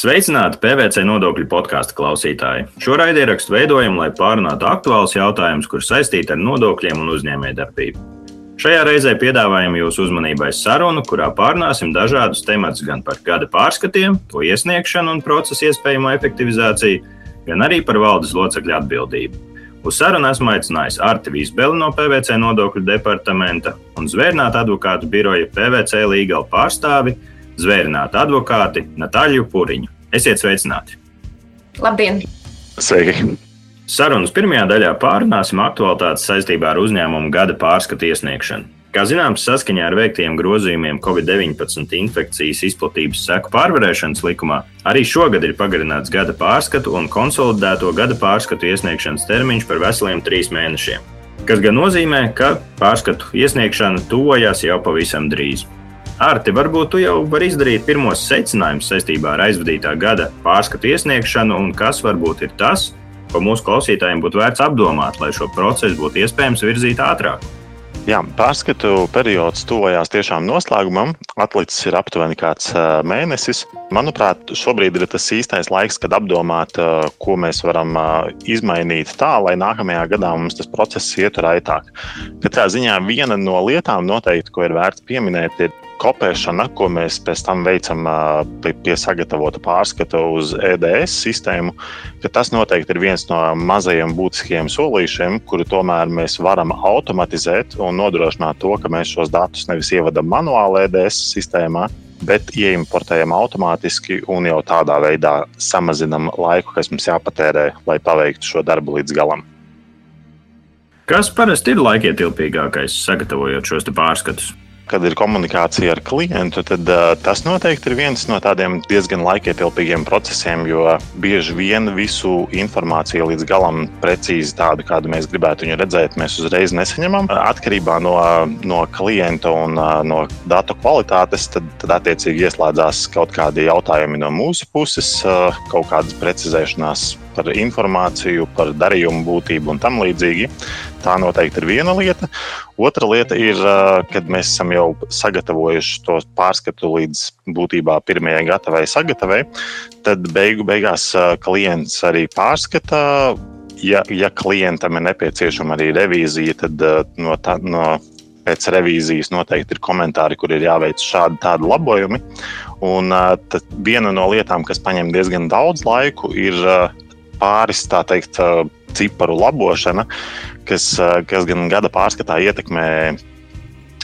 Sveicināti PVC nodokļu podkāstu klausītāji. Šo raidierakstu veidojam, lai pārunātu aktuālus jautājumus, kurus saistīti ar nodokļiem un uzņēmējdarbību. Šajā reizē piedāvājam jūsu uzmanībai sarunu, kurā pārunāsim dažādus tematus gan par gada pārskatiem, to iesniegšanu un procesa iespējamo efektivizāciju, gan arī par valdes locekļu atbildību. Uz sarunu esmu aicinājis Arti Vīsbeli no PVC nodokļu departamenta un Zvērnāta advokātu biroja PVC līgala pārstāvi zvērinātu advokāti Natāļu Puriņu. Esiet sveicināti! Labdien! Sveiki! Sarunas pirmajā daļā pārunāsim aktualitātes saistībā ar uzņēmumu gada pārskatu iesniegšanu. Kā zināms, saskaņā ar veiktiem grozījumiem Covid-19 infekcijas izplatības seku pārvarēšanas likumā, arī šogad ir pagarināts gada pārskatu un konsolidēto gada pārskatu iesniegšanas termiņš par veseliem trīs mēnešiem. Kas gan nozīmē, ka pārskatu iesniegšana tuvojas jau pavisam drīz. Arti, varbūt tu jau vari izdarīt pirmos secinājumus saistībā ar aizvadītā gada pārskatu iesniegšanu, un kas varbūt ir tas, ko mūsu klausītājiem būtu vērts apdomāt, lai šo procesu būtu iespējams virzīt ātrāk. Jā, pārskatu periods tuvojās tiešām noslēgumam. Atlicis ir aptuveni kāds mēnesis. Manuprāt, šobrīd ir tas īstais laiks, kad apdomāt, ko mēs varam izmainīt tā, lai nākamajā gadā mums tas process ietu raitāk. Katrā ziņā viena no lietām, noteikti, ko ir vērts pieminēt, ir kopēšana, ko mēs pēc tam veicam pie sagatavota pārskata uz EDS sistēmu, ka tas noteikti ir viens no mazajiem būtiskajiem solīšiem, kuru tomēr mēs varam automatizēt un nodrošināt to, ka mēs šos datus nevis ievadam manuāli EDS sistēmā, bet ieimportējam automātiski un jau tādā veidā samazinam laiku, kas mums jāpatērē, lai paveiktu šo darbu līdz galam. Kas parasti ir laikietilpīgākais, sagatavojot šos pārskatus? Kad ir komunikācija ar klientu, tad uh, tas noteikti ir viens no tādiem diezgan laikietilpīgiem procesiem, jo bieži vien visu informāciju līdz galam precīzi tādu, kādu mēs gribētu viņu redzēt, mēs uzreiz nesaņemam. Atkarībā no, no klienta un uh, no datu kvalitātes, tad, tad attiecīgi ieslēdzās kaut kādi jautājumi no mūsu puses, uh, kaut kādas precizēšanās par informāciju, par darījumu būtību un tam līdzīgi. Tā noteikti ir viena lieta. Otra lieta ir, kad mēs esam jau sagatavojuši to pārskatu līdz būtībā pirmajai gatavai sagatavai, tad beigu beigās klients arī pārskata. Ja, ja klientam ir nepieciešama arī revīzija, tad no, tā, no pēc revīzijas noteikti ir komentāri, kur ir jāveic šādi tādi labojumi. Un uh, viena no lietām, kas prasa diezgan daudz laiku, ir pāris teikt, ciparu labošana, kas, kas gan gada pārskatā ietekmē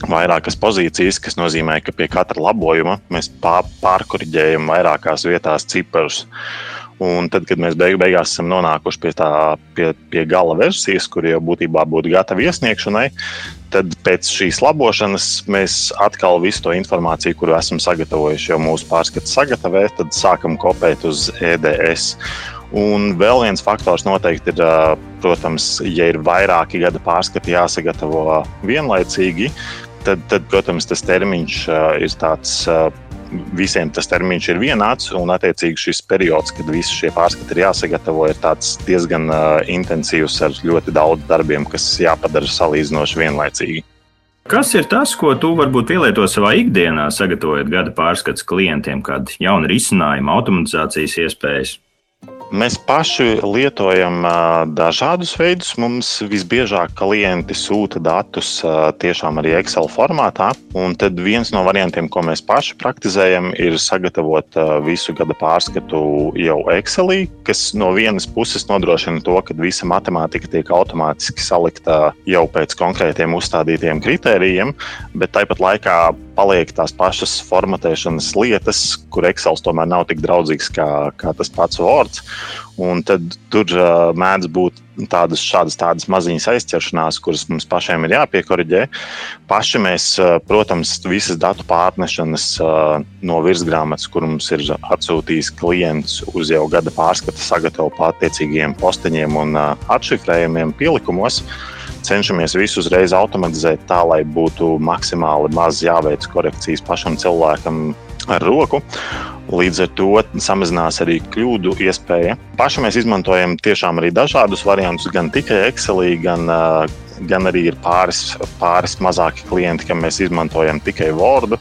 vairākas pozīcijas, kas nozīmē, ka pie katra labojuma mēs pārkoriģējam vairākās vietās ciparus. Un tad, kad mēs beigu, beigās esam nonākuši pie, tā, pie, pie gala versijas, kur jau būtībā būtu gatava iesniegšanai, tad pēc šīs labošanas mēs atkal visu to informāciju, kuru esam sagatavojuši jau mūsu pārskatu sagatavē, tad sākam kopēt uz EDS. Un vēl viens faktors noteikti ir, protams, ja ir vairāki gada pārskati jāsagatavo vienlaicīgi, tad, tad protams, tas termiņš ir tāds. Visiem tas termiņš ir vienāds, un attiecīgi šis periods, kad visi šie pārskati ir jāsagatavo, ir diezgan uh, intensīvs ar ļoti daudz darbiem, kas jāpadara salīdzinoši vienlaicīgi. Kas ir tas, ko tu varbūt pielieto savā ikdienā, sagatavojot gada pārskats klientiem, kāda jauna risinājuma, automatizācijas iespējas? Mēs paši lietojam dažādus veidus. Mums visbiežāk klienti sūta datus tiešām arī Excel formātā. Un tad viens no variantiem, ko mēs paši praktizējam, ir sagatavot visu gada pārskatu jau Excelī, kas no vienas puses nodrošina to, ka visa matemātika tiek automātiski salikta jau pēc konkrētiem uzstādītiem kritērijiem, bet tāpat laikā paliek tās pašas formatēšanas lietas, kur Excel tomēr nav tik draudzīgs kā, kā tas pats Word. Un tad tur uh, mēdz būt tādas, šādas tādas maziņas aizķeršanās, kuras mums pašiem ir jāpiekoriģē. Paši mēs, uh, protams, visas datu pārnešanas uh, no virsgrāmatas, kur mums ir atsūtījis klients uz jau gada pārskata, sagatavo attiecīgiem posteņiem un uh, atšifrējumiem pielikumos. Cenšamies visu uzreiz automatizēt tā, lai būtu maksimāli maz jāveic korekcijas pašam cilvēkam ar roku. Līdz ar to samazinās arī kļūdu iespēja. Paši mēs izmantojam tiešām arī dažādus variantus, gan tikai Excelī, gan, gan arī ir pāris, pāris mazāki klienti, kam mēs izmantojam tikai Wordu.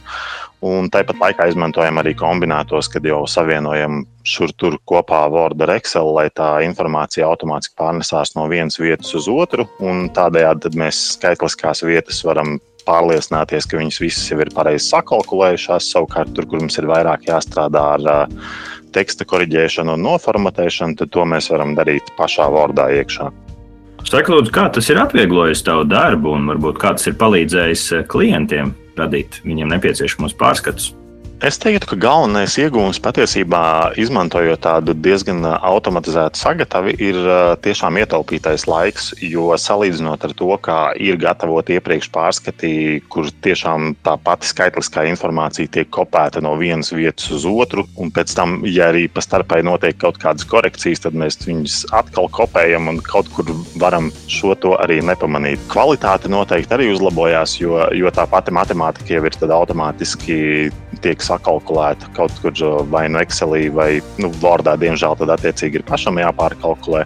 Un tāpat laikā izmantojam arī kombinētos, kad jau savienojam šur tur kopā Word ar Excel, lai tā informācija automātiski pārnesās no vienas vietas uz otru. Tādējādi mēs skaitliskās vietas varam pārliecināties, ka viņas visas jau ir pareizi sakalkulējušās. Savukārt, tur, kur mums ir vairāk jāstrādā ar teksta korģēšanu un noformatēšanu, tad to mēs varam darīt pašā Wordā iekšā. Saka, lūdzu, kā tas ir atvieglojis tavu darbu un varbūt kā tas ir palīdzējis klientiem? Radīt viņiem nepieciešamos pārskatus. Es teiktu, ka galvenais iegūms patiesībā, izmantojot tādu diezgan automatizētu sagatavi, ir tiešām ietaupītais laiks. Jo salīdzinot ar to, kā ir gatavot iepriekš pārskati, kur tiešām tā pati skaitliskā informācija tiek kopēta no vienas vietas uz otru, un pēc tam, ja arī pa starpai notiek kaut kādas korekcijas, tad mēs viņus atkal kopējam un kaut kur varam šo to arī nepamanīt. Kvalitāte noteikti arī uzlabojās, jo, jo tā pati matemātika jau ir automātiski tiek sakalkulēta kaut kur vai no nu Excelī vai nu, Wordā, diemžēl, tad attiecīgi ir pašam jāpārkalkulē.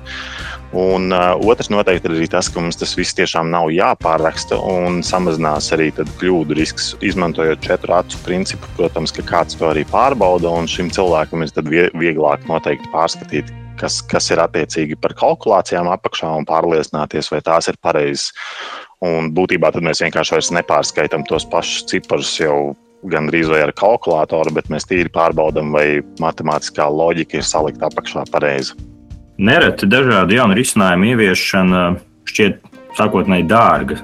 Un uh, otrs noteikti ir arī tas, ka mums tas viss tiešām nav jāpārraksta un samazinās arī kļūdu risks. Izmantojot četru acu principu, protams, ka kāds to arī pārbauda, un šim cilvēkam ir vieglāk noteikti pārskatīt, kas, kas ir attiecīgi par kalkulācijām apakšā un pārliecināties, vai tās ir pareizas. Un būtībā tad mēs vienkārši nepārskaitām tos pašus ciparus jau gandrīz vai ar kalkulātoru, bet mēs tīri pārbaudām, vai matemātiskā loģika ir salikta apakšā pareizi. Nereti dažādu jaunu risinājumu ieviešana šķiet sākotnēji dārga.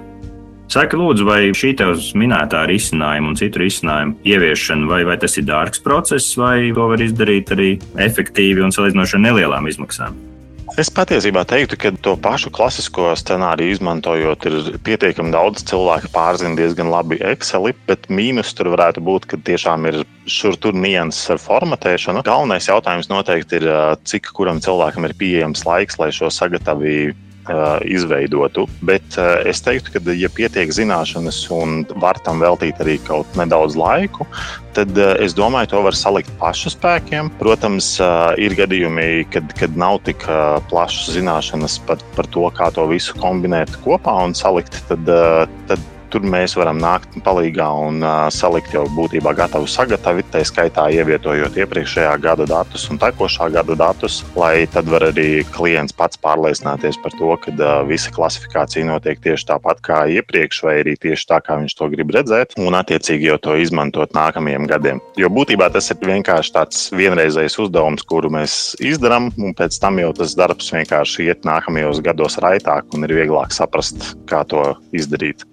Saka, lūdzu, vai šī tev minētā risinājuma un citu risinājumu ieviešana, vai, vai tas ir dārgs process, vai to var izdarīt arī efektīvi un salīdzinoši ar nelielām izmaksām? Es patiesībā teiktu, ka to pašu klasisko scenāriju izmantojot, ir pietiekami daudz cilvēku pārzina diezgan labi Excel, bet mīnus tur varētu būt, ka tiešām ir šur tur nianses ar formatēšanu. Galvenais jautājums noteikti ir, cik kuram cilvēkam ir pieejams laiks, lai šo sagatavību izveidotu. Bet es teiktu, ka, ja pietiek zināšanas un var tam veltīt arī kaut nedaudz laiku, tad es domāju, to var salikt pašu spēkiem. Protams, ir gadījumi, kad, kad nav tik plašas zināšanas par, par to, kā to visu kombinēt kopā un salikt. Tad, tad tur mēs varam nākt palīdzīgā un uh, salikt jau būtībā gatavu sagatavi, tā skaitā ievietojot iepriekšējā gada datus un tekošā gada datus, lai tad var arī klients pats pārliecināties par to, ka uh, visa klasifikācija notiek tieši tāpat kā iepriekš, vai arī tieši tā, kā viņš to grib redzēt, un attiecīgi jau to izmantot nākamajiem gadiem. Jo būtībā tas ir vienkārši tāds vienreizējs uzdevums, kuru mēs izdarām, un pēc tam jau tas darbs vienkārši iet nākamajos gados raitāk un ir vieglāk saprast, kā to izdarīt.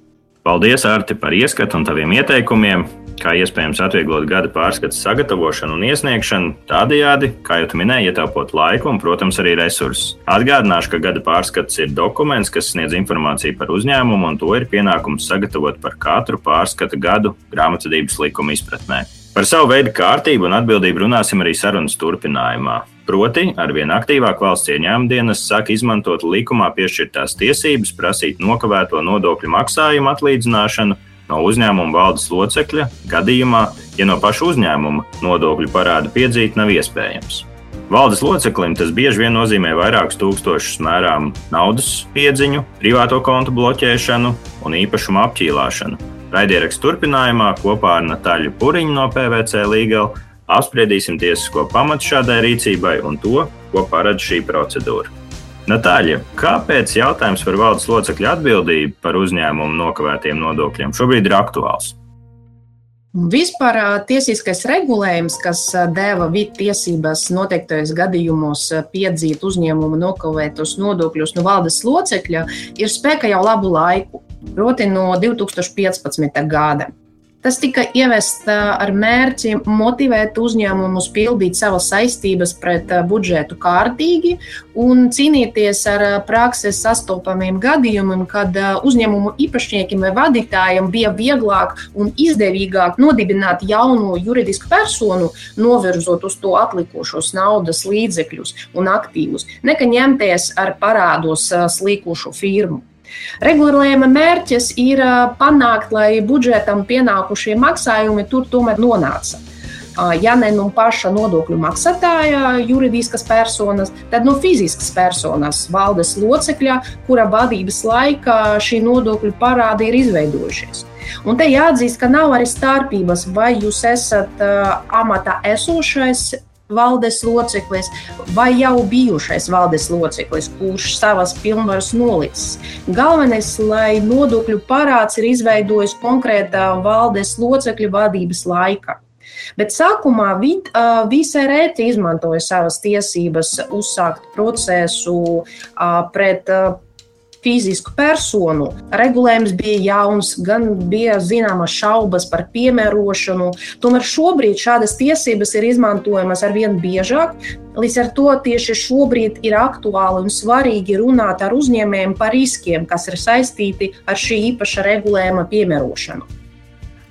Paldies, Arti, par ieskatu un taviem ieteikumiem, kā iespējams atvieglot gada pārskatu sagatavošanu un iesniegšanu, tādējādi, kā jau minēji, ietaupot laiku un, protams, arī resursus. Atgādināšu, ka gada pārskats ir dokuments, kas sniedz informāciju par uzņēmumu, un to ir pienākums sagatavot par katru pārskata gadu grāmatvedības likuma izpratnē. Par savu veidu kārtību un atbildību runāsim arī sarunas turpinājumā. Proti, arvien aktīvāk valsts ieņēmuma dienas sāk izmantot likumā piešķirtās tiesības prasīt nokavēto nodokļu maksājumu atlīdzināšanu no uzņēmuma valdes locekļa gadījumā, ja no paša uzņēmuma nodokļu parādu piedzīt nav iespējams. Valdes loceklim tas bieži vien nozīmē vairākus tūkstošus mērām naudas piedziņu, privāto kontu bloķēšanu un īpašumu apķīlāšanu. Raidierakstu turpinājumā kopā ar Natāļu Puriņu no PVC Līgela Apspriedīsim tiesisko pamatu šādai rīcībai un to, ko paredz šī procedūra. Natāļa, kāpēc jautājums par valdes locekļu atbildību par uzņēmumu nokavētiem nodokļiem šobrīd ir aktuāls? Vispār tiesiskais regulējums, kas deva vidu tiesības noteiktajos gadījumos piedzīt uzņēmumu nokavētos nodokļus no valdes locekļa, ir spēkā jau labu laiku, proti no 2015. gada. Tas tika ievests ar mērķi motivēt uzņēmumus pildīt savas saistības pret budžetu kārtīgi un cīnīties ar prakses sastopamiem gadījumiem, kad uzņēmumu īpašniekiem vai vadītājiem bija vieglāk un izdevīgāk nodibināt jaunu juridisku personu, novirzot uz to atlikušos naudas līdzekļus un aktīvus, nekā ņemties ar parādos slīkušu firmu. Regulējuma mērķis ir panākt, lai budžetam pienākušie maksājumi tur tomēr nonāca. Ja ne no paša nodokļu maksātāja juridiskas personas, tad no fiziskas personas valdes locekļa, kura vadības laikā šī nodokļu parādi ir izveidojušies. Un te jāatzīst, ka nav arī starpības, vai jūs esat uh, amatā esošais valdes loceklis vai jau bijušais valdes loceklis, kurš savas pilnvaras nolicis. Galvenais, lai nodokļu parāds ir izveidojis konkrētā valdes locekļa vadības laikā. Bet sākumā vid, uh, visai rēti izmantoja savas tiesības uzsākt procesu uh, pret uh, fizisku personu. Regulējums bija jauns, gan bija zināmas šaubas par piemērošanu. Tomēr šobrīd šādas tiesības ir izmantojamas ar vien biežāk. Līdz ar to tieši šobrīd ir aktuāli un svarīgi runāt ar uzņēmējiem par riskiem, kas ir saistīti ar šī īpaša regulējuma piemērošanu.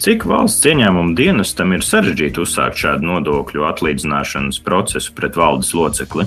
Cik valsts ieņēmuma dienestam ir sarežģīti uzsākt šādu nodokļu atlīdzināšanas procesu pret valdes locekli?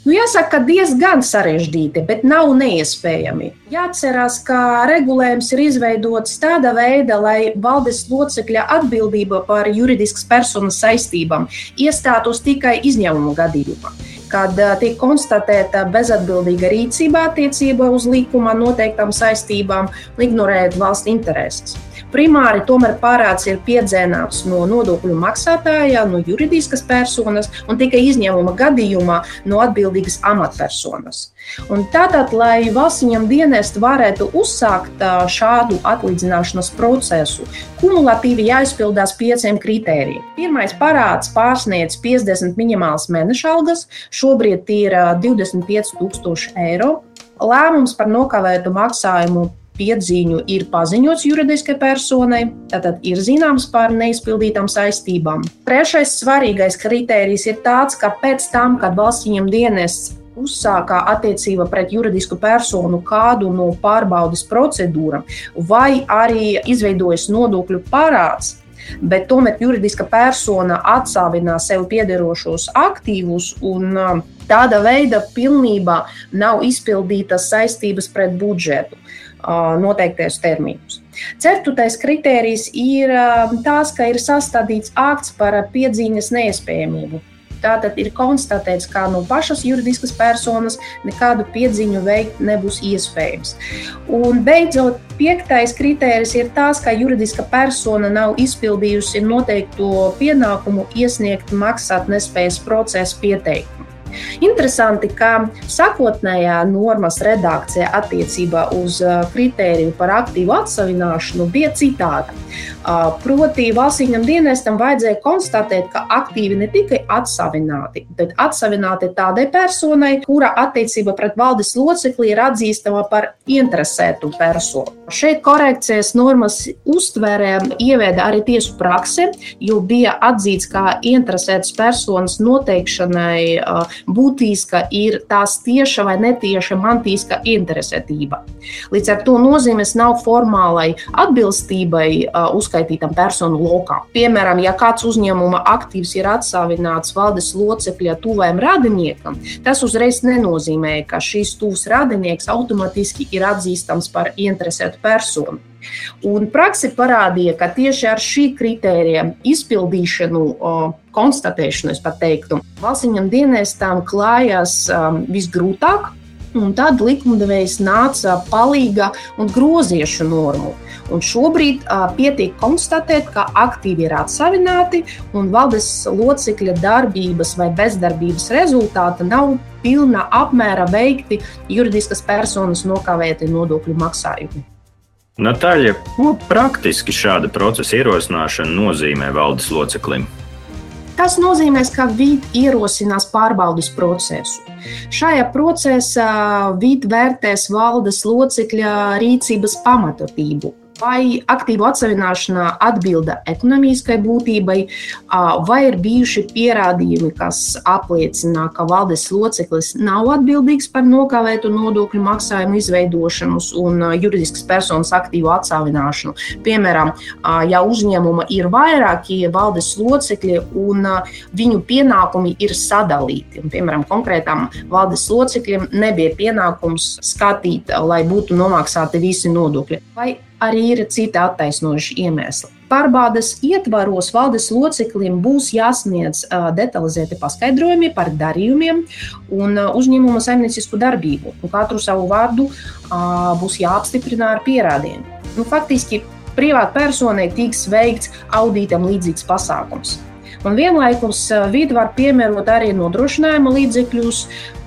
Nu, jāsaka, ka diezgan sarežģīti, bet nav neiespējami. Jāatcerās, ka regulējums ir izveidots tāda veida, lai valdes locekļa atbildība par juridiskas personas saistībām iestātos tikai izņēmumu gadījumā kad tiek konstatēta bezatbildīga rīcība attiecībā uz likumā noteiktām saistībām un ignorējot valsts intereses. Primāri tomēr parāds ir piedzēnāts no nodokļu maksātāja, no juridiskas personas un tikai izņēmuma gadījumā no atbildīgas amatpersonas. Un tātad, lai valsts dienests varētu uzsākt šādu atlīdzināšanas procesu, kumulatīvi jāizpildās pieciem kritērijiem. Pirmais parāds pārsniedz 50 minimālas mēneša algas, šobrīd ir 25,000 eiro. Lēmums par nokavētu maksājumu piedziņu ir paziņots juridiskai personai, tātad ir zināms par neizpildītām saistībām. Trešais svarīgais kritērijs ir tāds, ka pēc tam, kad valsts viņam dienests uzsākā attiecība pret juridisku personu kādu no pārbaudas procedūrām, vai arī izveidojas nodokļu parāds, bet tomēr juridiska persona atsāvinā sev piederošos aktīvus un tāda veida pilnībā nav izpildītas saistības pret budžetu noteiktais termiņus. Ceturtais kritērijs ir tas, ka ir sastādīts akts par piedzīves neiespējamību. Tātad ir konstatēts, ka no pašas juridiskas personas nekādu piedziņu veikt nebūs iespējams. Un beidzot, piektais kritērijs ir tas, ka juridiska persona nav izpildījusi noteikto pienākumu iesniegt maksātnespējas procesa pieteikumu. Interesanti, ka sākotnējā normas redakcija attiecībā uz kritēriju par aktīvu atsavināšanu bija citāda. Proti, valstsīņam dienestam vajadzēja konstatēt, ka aktīvi ne tikai atsavināti, bet atsavināti tādai personai, kura attiecība pret valdes locekli ir atzīstama par interesētu personu. Šeit korekcijas normas uztvērē ievieda arī tiesu praksi, jo bija atzīts, ka interesētas personas noteikšanai būtiska ir tās tieša vai netieša mantīska interesētība. Līdz ar to nozīmes nav formālai atbilstībai uzskaitītam personu lokā. Piemēram, ja kāds uzņēmuma aktīvs ir atsāvināts valdes locekļa tuvajam radiniekam, tas uzreiz nenozīmē, ka šīs tuvs radinieks automātiski ir atzīstams par interesētu personu. Un praksa parādīja, ka tieši ar šī kritērija izpildīšanu, konstatēšanu, es pat teiktu, valsts dienestām klājās visgrūtāk. Un tad likumdevējs nāca palīga un groziešu normu. Un šobrīd uh, pietiek konstatēt, ka aktīvi ir atsavināti un valdes locekļa darbības vai bezdarbības rezultāta nav pilnā apmērā veikti juridiskas personas nokavēti nodokļu maksājumi. Natāļa, ko praktiski šāda procesa ierosināšana nozīmē valdes loceklim? Tas nozīmē, ka vidi ierosinās pārbaudas procesu. Šajā procesā vidi vērtēs valdes locekļa rīcības pamatotību vai aktīvu atsevināšanā atbilda ekonomiskai būtībai, vai ir bijuši pierādījumi, kas apliecina, ka valdes loceklis nav atbildīgs par nokavētu nodokļu maksājumu izveidošanos un juridiskas personas aktīvu atsevināšanu. Piemēram, ja uzņēmuma ir vairāki valdes locekļi un viņu pienākumi ir sadalīti, un, piemēram, konkrētām valdes locekļiem nebija pienākums skatīt, lai būtu nomaksāti visi nodokļi. Vai arī ir citi attaisnojuši iemesli. Pārbaudas ietvaros valdes loceklim būs jāsniedz detalizēti paskaidrojumi par darījumiem un uzņēmuma saimniecisku darbību. Un katru savu vārdu būs jāapstiprina ar pierādījumiem. Nu, faktiski privāta personai tiks veikts audītam līdzīgs pasākums. Un vienlaikus vidi var piemērot arī nodrošinājuma līdzekļus,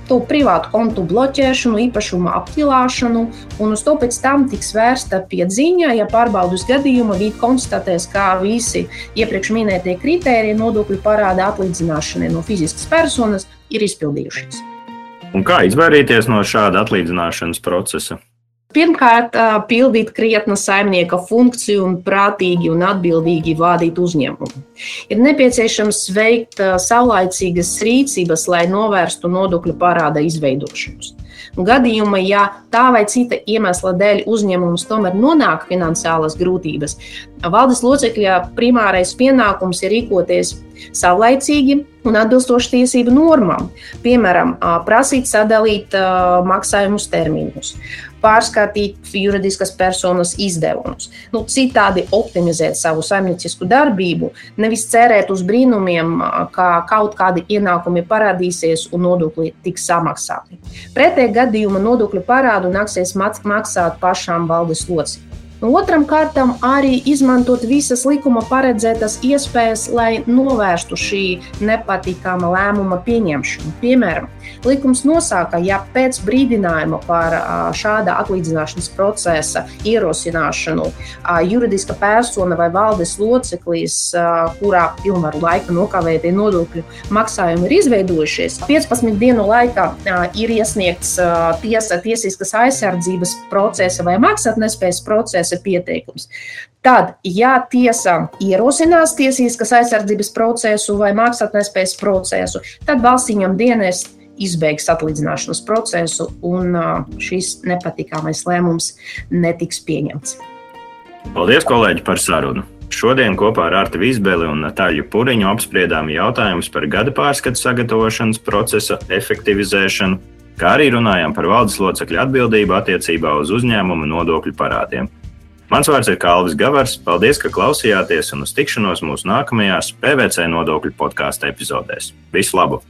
to privātu kontu bloķēšanu, īpašuma aptilāšanu, un uz to pēc tam tiks vērsta piedziņa, ja pārbaudas gadījuma vīd konstatēs, kā visi iepriekš minētie kritēriji nodokļu parāda atlīdzināšanai no fiziskas personas ir izpildījušies. Un kā izvairīties no šāda atlīdzināšanas procesa? Pirmkārt, pildīt krietna saimnieka funkciju un prātīgi un atbildīgi vadīt uzņēmumu. Ir nepieciešams veikt saulaicīgas rīcības, lai novērstu nodokļu parāda izveidošanos. Gadījumā, ja tā vai cita iemesla dēļ uzņēmums tomēr nonāk finansiālas grūtības, valdes locekļa primārais pienākums ir rīkoties savlaicīgi un atbilstoši tiesību normām. Piemēram, prasīt sadalīt maksājumus termiņus, pārskatīt juridiskas personas izdevumus, nu, citādi optimizēt savu saimniecisku darbību, nevis cerēt uz brīnumiem, ka kaut kādi ienākumi parādīsies un nodokļi tiks samaksāti. Pretējā gadījumā nodokļu parādu nāksies maksāt pašām valdes locekļiem. Otram kārtam arī izmantot visas likuma paredzētas iespējas, lai novērstu šī nepatīkama lēmuma pieņemšanu. Piemēram, likums nosaka, ja pēc brīdinājuma par šāda atlīdzināšanas procesa ierosināšanu juridiska persona vai valdes loceklis, kurā pilnvaru laika nokavētie nodokļu maksājumi ir izveidojušies, 15 dienu laikā ir iesniegts tiesa tiesiskas aizsardzības procesa vai maksātnespējas procesa pieteikums. Tad, ja tiesa ierosinās tiesiskas aizsardzības procesu vai maksātnespējas procesu, tad valsts viņam dienas izbeigs atlīdzināšanas procesu, un šis nepatīkamais lēmums netiks pieņemts. Paldies, kolēģi, par sarunu! Šodien kopā ar Artu Vīsbeli un Natāļu Puriņu apspriedām jautājumus par gada pārskatu sagatavošanas procesa efektivizēšanu, kā arī runājām par valdes locekļu atbildību attiecībā uz uzņēmumu nodokļu parādiem. Mans vārds ir Kalvis Gavars. Paldies, ka klausījāties un uz tikšanos mūsu nākamajās PVC nodokļu podkāstu epizodēs. Visu labu!